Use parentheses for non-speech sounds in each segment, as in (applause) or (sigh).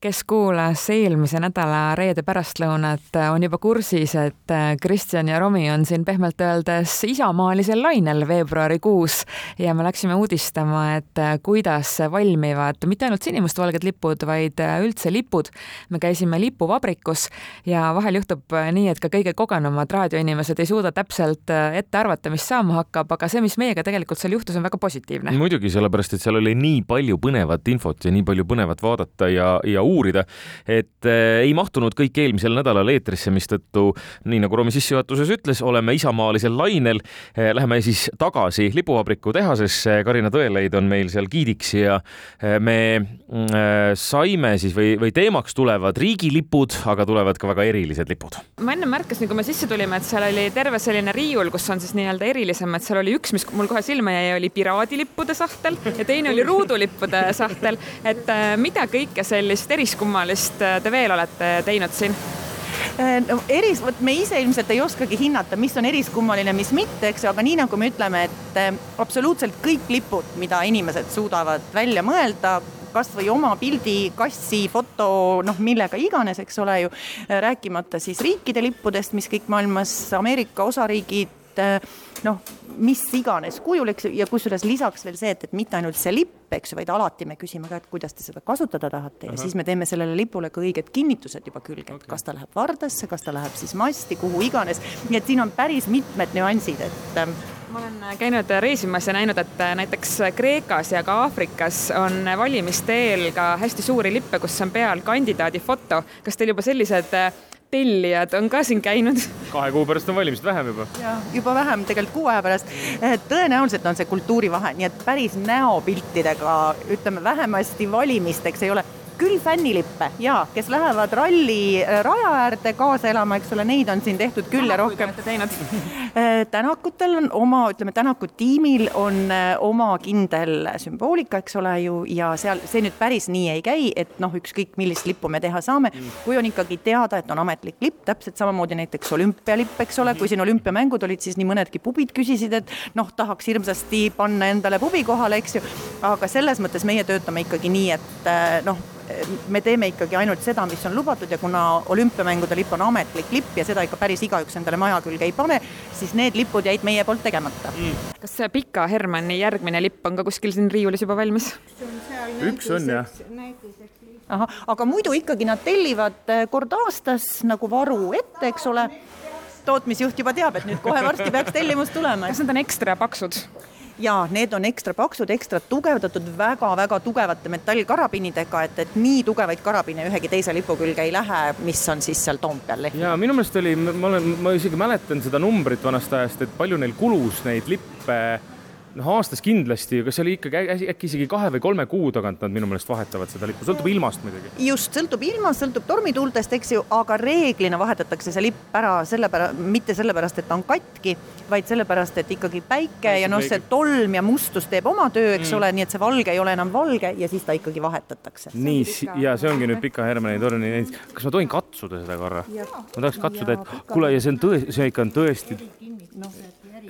kes kuulas eelmise nädala reede pärastlõunat, on juba kursis, et Kristjan ja Romi on siin pehmelt öeldes isamaalisel lainel veebruarikuus ja me läksime uudistama, et kuidas valmivad mitte ainult sinimustvalged lipud, vaid üldse lipud. me käisime lipuvabrikus ja vahel juhtub nii, et ka kõige kogenumad raadioinimesed ei suuda täpselt ette arvata, mis saama hakkab, aga see, mis meiega tegelikult seal juhtus, on väga positiivne. muidugi, sellepärast et seal oli nii palju põnevat infot ja nii palju põnevat vaadata ja, ja uurida, et äh, ei mahtunud kõik eelmisel nädalal eetrisse, mistõttu nii nagu Romi sissejuhatuses ütles, oleme isamaalisel lainel. Äh, läheme siis tagasi lipuvabriku tehasesse, Karina Tõeleid on meil seal giidiks ja äh, me äh, saime siis või, või teemaks tulevad riigilipud, aga tulevad ka väga erilised lipud. ma enne märkasin, kui me sisse tulime, et seal oli terve selline riiul, kus on siis nii-öelda erilisem, et seal oli üks, mis mul kohe silma jäi, oli piraadilippude sahtel ja teine oli ruudulippude sahtel. et mida kõike sellist eriskummalist kummalist äh, te veel olete teinud siin? Äh, no eris, vot me ise ilmselt ei oskagi hinnata, mis on eriskummaline, mis mitte, eks ju, aga nii nagu me ütleme, et äh, absoluutselt kõik lipud, mida inimesed suudavad välja mõelda, kas või oma pildi, kassi, foto, noh, millega iganes, eks ole ju, rääkimata siis riikide lippudest, mis kõik maailmas, Ameerika osariigid, noh, mis iganes kujul, eks ju, ja kusjuures lisaks veel see, et, et mitte ainult see lipp, eks ju, vaid alati me küsime ka, et kuidas te seda kasutada tahate ja Aha. siis me teeme sellele lipule ka õiged kinnitused juba külge, et okay. kas ta läheb vardasse, kas ta läheb siis masti, kuhu iganes, nii et siin on päris mitmed nüansid, et ähm, ma olen käinud reisimas ja näinud, et näiteks Kreekas ja ka Aafrikas on valimiste eel ka hästi suuri lippe, kus on peal kandidaadi foto. kas teil juba sellised tellijad on ka siin käinud. kahe kuu pärast on valimised vähem juba. ja juba vähem, tegelikult kuu aja pärast. tõenäoliselt on see kultuurivahe, nii et päris näopiltidega ütleme vähemasti valimisteks ei ole küll fännilippe. Ja kes lähevad ralli äh, raja äärde kaasa elama, eks ole, neid on siin tehtud küll ja rohkem. (laughs) Äh, tänakutel on oma, ütleme, Tänaku tiimil on äh, oma kindel sümboolika, eks ole ju, ja seal see nüüd päris nii ei käi, et noh, ükskõik millist lippu me teha saame, kui on ikkagi teada, et on ametlik lipp, täpselt samamoodi näiteks olümpialipp, eks ole, kui siin olümpiamängud olid, siis nii mõnedki pubid küsisid, et noh, tahaks hirmsasti panna endale pubi kohale, eks ju, aga selles mõttes meie töötame ikkagi nii, et noh, me teeme ikkagi ainult seda, mis on lubatud ja kuna olümpiamängude lipp on ametlik lipp ja seda ikka päris igaüks endale maja külge ei pane, siis need lipud jäid meie poolt tegemata mm.. kas see Pika Hermanni järgmine lipp on ka kuskil siin riiulis juba valmis? üks on jah ahah, aga muidu ikkagi nad tellivad eh, kord aastas nagu varu ette, eks ole. tootmisjuht juba teab, et nüüd kohe varsti peaks tellimus tulema. kas need on ekstra paksud? Ja need on ekstra paksud, ekstra tugevdatud väga-väga tugevate metallkarabinidega, et, et nii tugevaid karabine ühegi teise lipu külge ei lähe, mis on siis seal Toompeal lehvinud. ja minu meelest oli, ma olen, ma isegi mäletan seda numbrit vanast ajast, et palju neil kulus neid lippe noh, aastas kindlasti, kas see oli ikkagi äkki isegi kahe või kolme kuu tagant nad minu meelest vahetavad seda lippu, sõltub ilmast muidugi. just, sõltub ilmast, sõltub tormituultest, eks ju, aga reeglina vahetatakse see lipp ära sellepärast, mitte sellepärast, et ta on katki, vaid sellepärast, et ikkagi päike ja noh, see tolm ja mustus teeb oma töö, eks mm. ole, nii et see valge ei ole enam valge ja siis ta ikkagi vahetatakse. nii, ja see ongi nüüd Pika Hermanni torni, kas ma tohin katsuda seda korra? ma tahaks katsuda, et kuule, ja see on tõesti, see ikka on tõesti no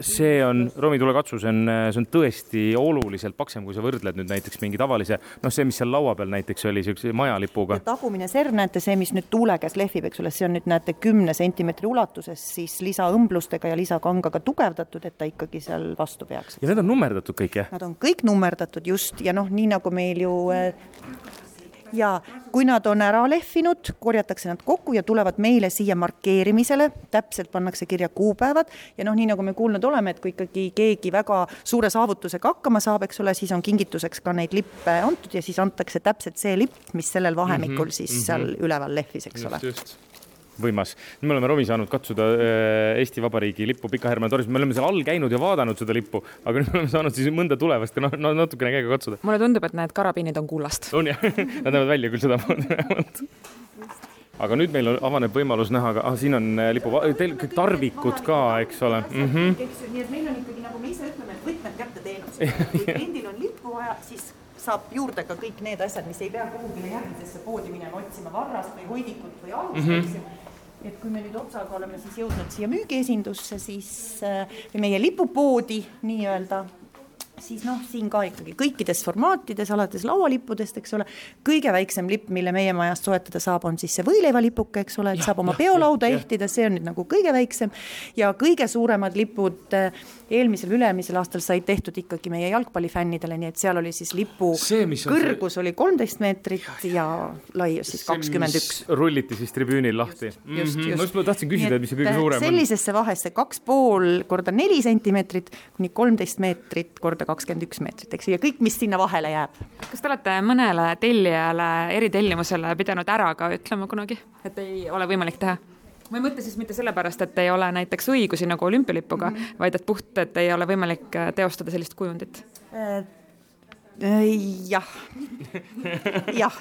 see on, Romi, tule katsu, see on, see on tõesti oluliselt paksem, kui sa võrdled nüüd näiteks mingi tavalise, noh, see, mis seal laua peal näiteks oli, niisuguse majalipuga. tagumine serv, näete, see, mis nüüd tuule käes lehvib, eks ole, see on nüüd näete kümne sentimeetri ulatuses siis lisaõmblustega ja lisakangaga tugevdatud, et ta ikkagi seal vastu peaks. ja need on nummerdatud kõik, jah? Nad on kõik nummerdatud just ja noh, nii nagu meil ju ja kui nad on ära lehvinud, korjatakse nad kokku ja tulevad meile siia markeerimisele, täpselt pannakse kirja kuupäevad. Ja noh, nii nagu me kuulnud oleme, et kui ikkagi keegi väga suure saavutusega hakkama saab, eks ole, siis on kingituseks ka neid lippe antud ja siis antakse täpselt see lipp, mis sellel vahemikul mm -hmm, siis mm -hmm. seal üleval lehvis, eks just, ole võimas. me oleme Romi saanud katsuda äh, Eesti Vabariigi lippu Pika Hermanni tornis, me oleme seal all käinud ja vaadanud seda lippu, aga nüüd me oleme saanud siis mõnda tulevast ja no natukene käega katsuda. mulle tundub, et need karabiinid on kullast. on jah, (laughs) nad näevad välja küll sedamoodi vähemalt aga nüüd meil on, avaneb võimalus näha ka, ah siin on äh, lipu, teil kõik tarvikud ka, eks ole mm. -hmm. nii et meil on ikkagi, nagu me ise ütleme, et võtmed kätte teenus. (laughs) kui kliendil on lippu vaja, siis saab juurde ka kõik need asjad, mis ei pea kuhugile järgmisesse poodi minema otsima varrast või hoidikut või algust mm, -hmm et kui me nüüd otsaga oleme siis jõudnud siia müügiesindusse, siis või äh, meie lipupoodi nii-öelda, siis noh, siin ka ikkagi kõikides formaatides, alates laualippudest, eks ole, kõige väiksem lipp, mille meie majast soetada saab, on siis see võileivalipuke, eks ole, et saab oma peolauda ehtida, see on nüüd nagu kõige väiksem ja kõige suuremad lipud äh, eelmisel, üle-eelmisel aastal said tehtud ikkagi meie jalgpallifännidele, nii et seal oli siis lipu see, kõrgus see... oli kolmteist meetrit ja laius siis kakskümmend üks. rulliti siis tribüünil lahti. mm -hmm. just. ma tahtsin küsida, et mis see kõige suurem on. sellisesse vahesse kaks pool korda neli sentimeetrit kuni kolmteist meetrit korda kakskümmend üks meetrit, eks ju, ja kõik, mis sinna vahele jääb. kas te olete mõnele tellijale, eritellimusele pidanud ära ka ütlema kunagi, et ei ole võimalik teha? ma ei mõtle siis mitte sellepärast, et ei ole näiteks õigusi nagu olümpialipuga mm, -hmm. vaid et puht, et ei ole võimalik äh, teostada sellist kujundit äh, jah, jah.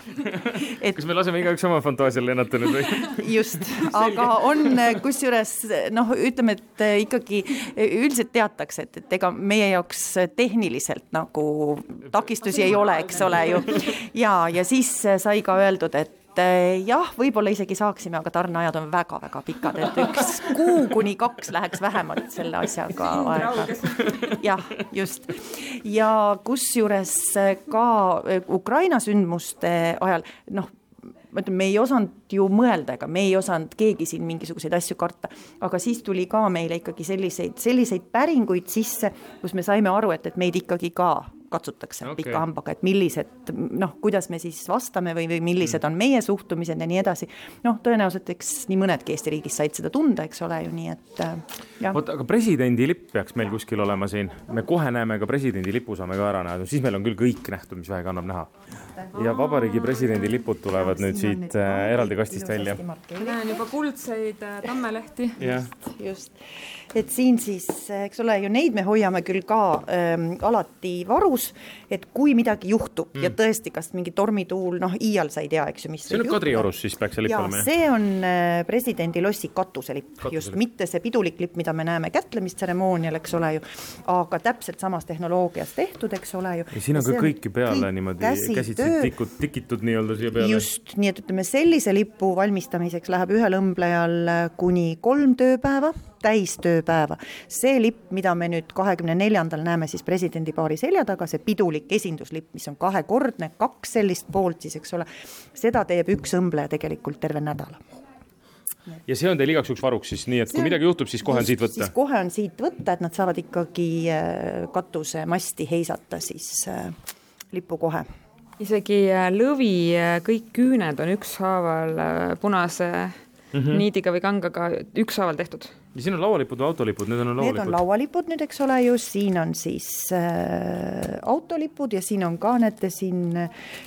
et kas me laseme igaüks oma fantaasial lennata nüüd või? just, (laughs) aga on kusjuures noh, ütleme, et ikkagi üldiselt teatakse, et, et ega meie jaoks tehniliselt nagu takistusi ei ole, eks ole ju. (laughs) ja, ja siis sai ka öeldud, et et eh, jah, võib-olla isegi saaksime, aga tarneajad on väga-väga pikad, et üks (laughs) kuu kuni kaks läheks vähemalt selle asjaga aega. (laughs) jah, just. ja kusjuures ka eh, Ukraina sündmuste ajal, noh, ma ütlen, me ei osanud ju mõelda, ega me ei osanud keegi siin mingisuguseid asju karta, aga siis tuli ka meile ikkagi selliseid, selliseid päringuid sisse, kus me saime aru, et, et meid ikkagi ka katsutakse okay. pika hambaga, et millised noh, kuidas me siis vastame või, või millised mm. on meie suhtumised ja nii edasi. noh, tõenäoliselt eks nii mõnedki Eesti riigis said seda tunda, eks ole ju, nii et äh, jah. vot, aga presidendi lipp peaks meil kuskil olema siin, me kohe näeme ka presidendi lipu, saame ka ära näha, siis meil on küll kõik nähtud, mis vähegi annab näha. ja vabariigi presidendi lipud tulevad nüüd siit äh, eraldi kastist välja. näen juba kuldseid äh, tammelehti. just, just, et siin siis, eks ole ju neid me hoiame küll ka ähm, alati varus ohus, et kui midagi juhtub mm. ja tõesti, kas mingi tormituul, noh, iial sa ei tea, eks ju, mis see on Kadriorus siis peaks see lipp olema, jah? see on äh, presidendi lossi katuselipp Katusel., just, mitte see pidulik lipp, mida me näeme kätlemistseremoonial, eks ole ju, aga täpselt samas tehnoloogias tehtud, eks ole ju. ja siin on ka kõik ju peale kõik niimoodi käsitsi tikud, tikitud nii-öelda siia peale. just, nii et ütleme, sellise lipu valmistamiseks läheb ühel õmblejal kuni kolm tööpäeva täistööpäeva. see lipp, mida me nüüd kahekümne neljandal näeme siis presidendipaari selja taga, see pidulik esinduslipp, mis on kahekordne, kaks sellist poolt siis, eks ole, seda teeb üks õmbleja tegelikult terve nädala ja see on teil igaks juhuks varuks siis, nii et kui midagi juhtub, siis kohe on siit võtta? siis kohe on siit võtta, et nad saavad ikkagi äh, katusemasti heisata siis äh, lipu kohe. isegi äh, lõvi kõik küüned on ükshaaval punase mm -hmm. niidiga või kangaga ükshaaval tehtud ja siin on laualipud või autolipud, need on laualipud? Need on laualipud nüüd, eks ole ju, siin on siis äh, autolipud ja siin on ka, näete siin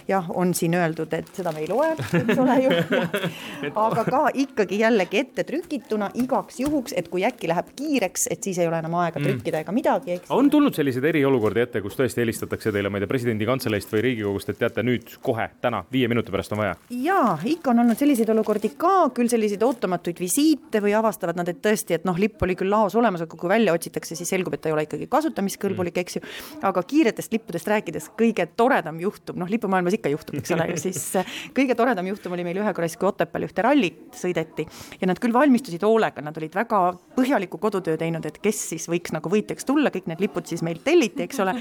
jah, on siin öeldud, et seda me ei loe, eks ole ju (laughs) (laughs) aga ka ikkagi jällegi ette trükituna igaks juhuks, et kui äkki läheb kiireks, et siis ei ole enam aega mm. trükkida ega midagi, on tulnud selliseid eriolukordi ette, kus tõesti helistatakse teile, ma ei tea, presidendi kantseleist või Riigikogust, et teate nüüd kohe, täna, viie minuti pärast on vaja? jaa, ikka on olnud selliseid olukordi ka, küll selliseid ootamatuid visiite või avastavad nad, et tõesti, et noh, lipp oli küll laos olemas, aga kui välja otsitakse, siis selgub, et ta ei ole ikkagi kasutamiskõlbulik, eks ju. aga kiiretest lippudest rääkides, kõige toredam juhtum, noh, lipumaailmas ikka juhtub, eks ole ju, (laughs) siis äh, kõige toredam juhtum oli meil ühe korra siis, kui Otepääl ühte rallit sõideti ja nad küll valmistusid hoolega, nad olid väga põhjaliku kodutöö teinud, et kes siis võiks nagu võitjaks tulla, kõik need lipud siis meil telliti, eks ole.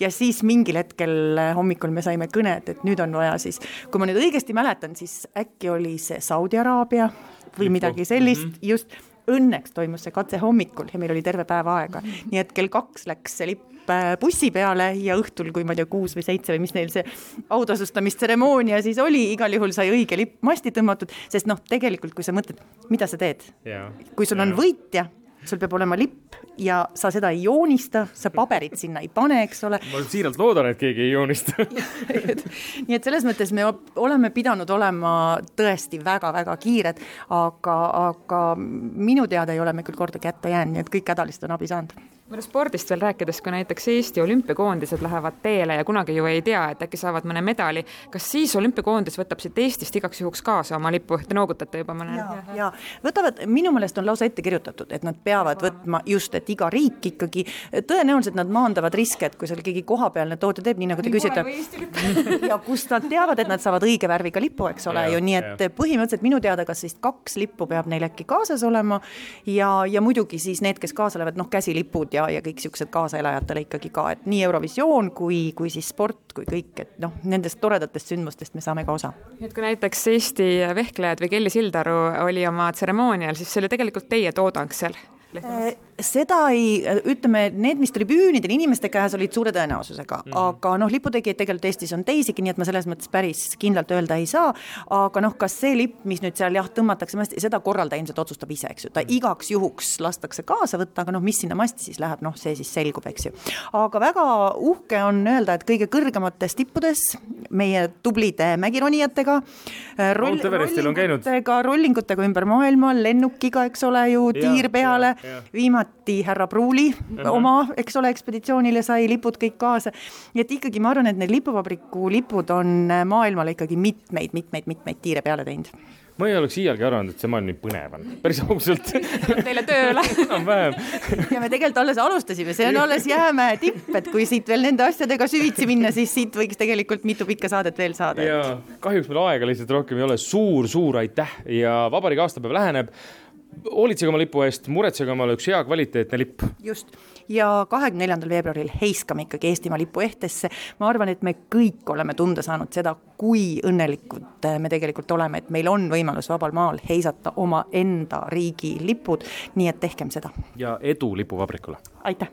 ja siis mingil hetkel äh, hommikul me saime kõne, et, et nüüd on vaja siis, kui ma nüüd õigesti mäletan, siis äkki oli see Saudi Araabia või midagi sellist mm, -hmm. just Õnneks toimus see katse hommikul ja meil oli terve päev aega, nii et kell kaks läks see lipp äh, bussi peale ja õhtul, kui ma ei tea, kuus või seitse või mis neil see autasustamistseremoonia siis oli, igal juhul sai õige lipp masti tõmmatud, sest noh, tegelikult kui sa mõtled, mida sa teed, kui sul on võitja sul peab olema lipp ja sa seda ei joonista, sa paberit sinna ei pane, eks ole. ma siiralt loodan, et keegi ei joonista (laughs) nii et selles mõttes me oleme pidanud olema tõesti väga-väga kiired, aga, aga minu teada ei ole me küll kordagi hätta jäänud, nii et kõik hädalised on abi saanud võib-olla spordist veel rääkides, kui näiteks Eesti olümpiakoondised lähevad teele ja kunagi ju ei tea, et äkki saavad mõne medali, kas siis olümpiakoondis võtab siit Eestist igaks juhuks kaasa oma lipu, te noogutate juba, ma näen. ja, ja võtavad, minu meelest on lausa ette kirjutatud, et nad peavad võtma just, et iga riik ikkagi, tõenäoliselt nad maandavad riske, et kui seal keegi kohapealne tootja teeb, nii nagu te küsite. (laughs) ja kust nad teavad, et nad saavad õige värviga lipu, eks ole ja, ju, nii et ja. põhimõtteliselt minu teada, kas siis kaks lippu peab neil äkki kaasas olema ja, ja muidugi siis need, kes kaasa lähevad, noh, käsilipud ja ja, ja kõik niisugused kaasaelajatele ikkagi ka, et nii Eurovisioon kui, kui siis sport kui kõik, et noh, nendest toredatest sündmustest me saame ka osa. et kui näiteks Eesti vehklejad või Kelly Sildaru oli oma tseremoonial, siis see oli tegelikult teie toodang seal? Seda ei, ütleme, need, mis tribüünidel inimeste käes olid suure tõenäosusega mm, -hmm. aga noh, liputegijaid tegelikult Eestis on teisigi, nii et ma selles mõttes päris kindlalt öelda ei saa, aga noh, kas see lipp, mis nüüd seal jah, tõmmatakse masti, seda korraldaja ilmselt otsustab ise, eks ju, ta mhm. igaks juhuks lastakse kaasa võtta, aga noh, mis sinna masti siis läheb, noh, see siis selgub, eks ju. aga väga uhke on öelda, et kõige kõrgemates tippudes meie tublide mägironijatega äh, roll, rollingutega, rollingutega ümber maailma, lennukiga, eks ole ju, tiir peale, viimati härra Pruuli uh -huh. oma, eks ole, ekspeditsioonile sai lipud kõik kaasa. nii et ikkagi ma arvan, et need lipuvabriku lipud on maailmale ikkagi mitmeid, mitmeid, mitmeid tiire peale teinud ma ei oleks iialgi arvanud, et see maailm nii põnev on, päris ausalt. (laughs) Teile tööle. (laughs) Enam-vähem. Ja me tegelikult alles alustasime, see on alles jäämäe tipp, et kui siit veel nende asjadega süvitsi minna, siis siit võiks tegelikult mitu pikka saadet veel saada. ja kahjuks meil aega lihtsalt rohkem ei ole. Suur,, suur-suur aitäh! Ja vabariigi aastapäev läheneb hoolitsege oma lipu eest, muretsege omale üks hea kvaliteetne lipp. just, ja kahekümne neljandal veebruaril heiskame ikkagi Eestimaa lipu ehtesse. ma arvan, et me kõik oleme tunda saanud seda, kui õnnelikud me tegelikult oleme, et meil on võimalus vabal maal heisata omaenda riigi lipud, nii et tehkem seda. ja edu lipuvabrikule! aitäh!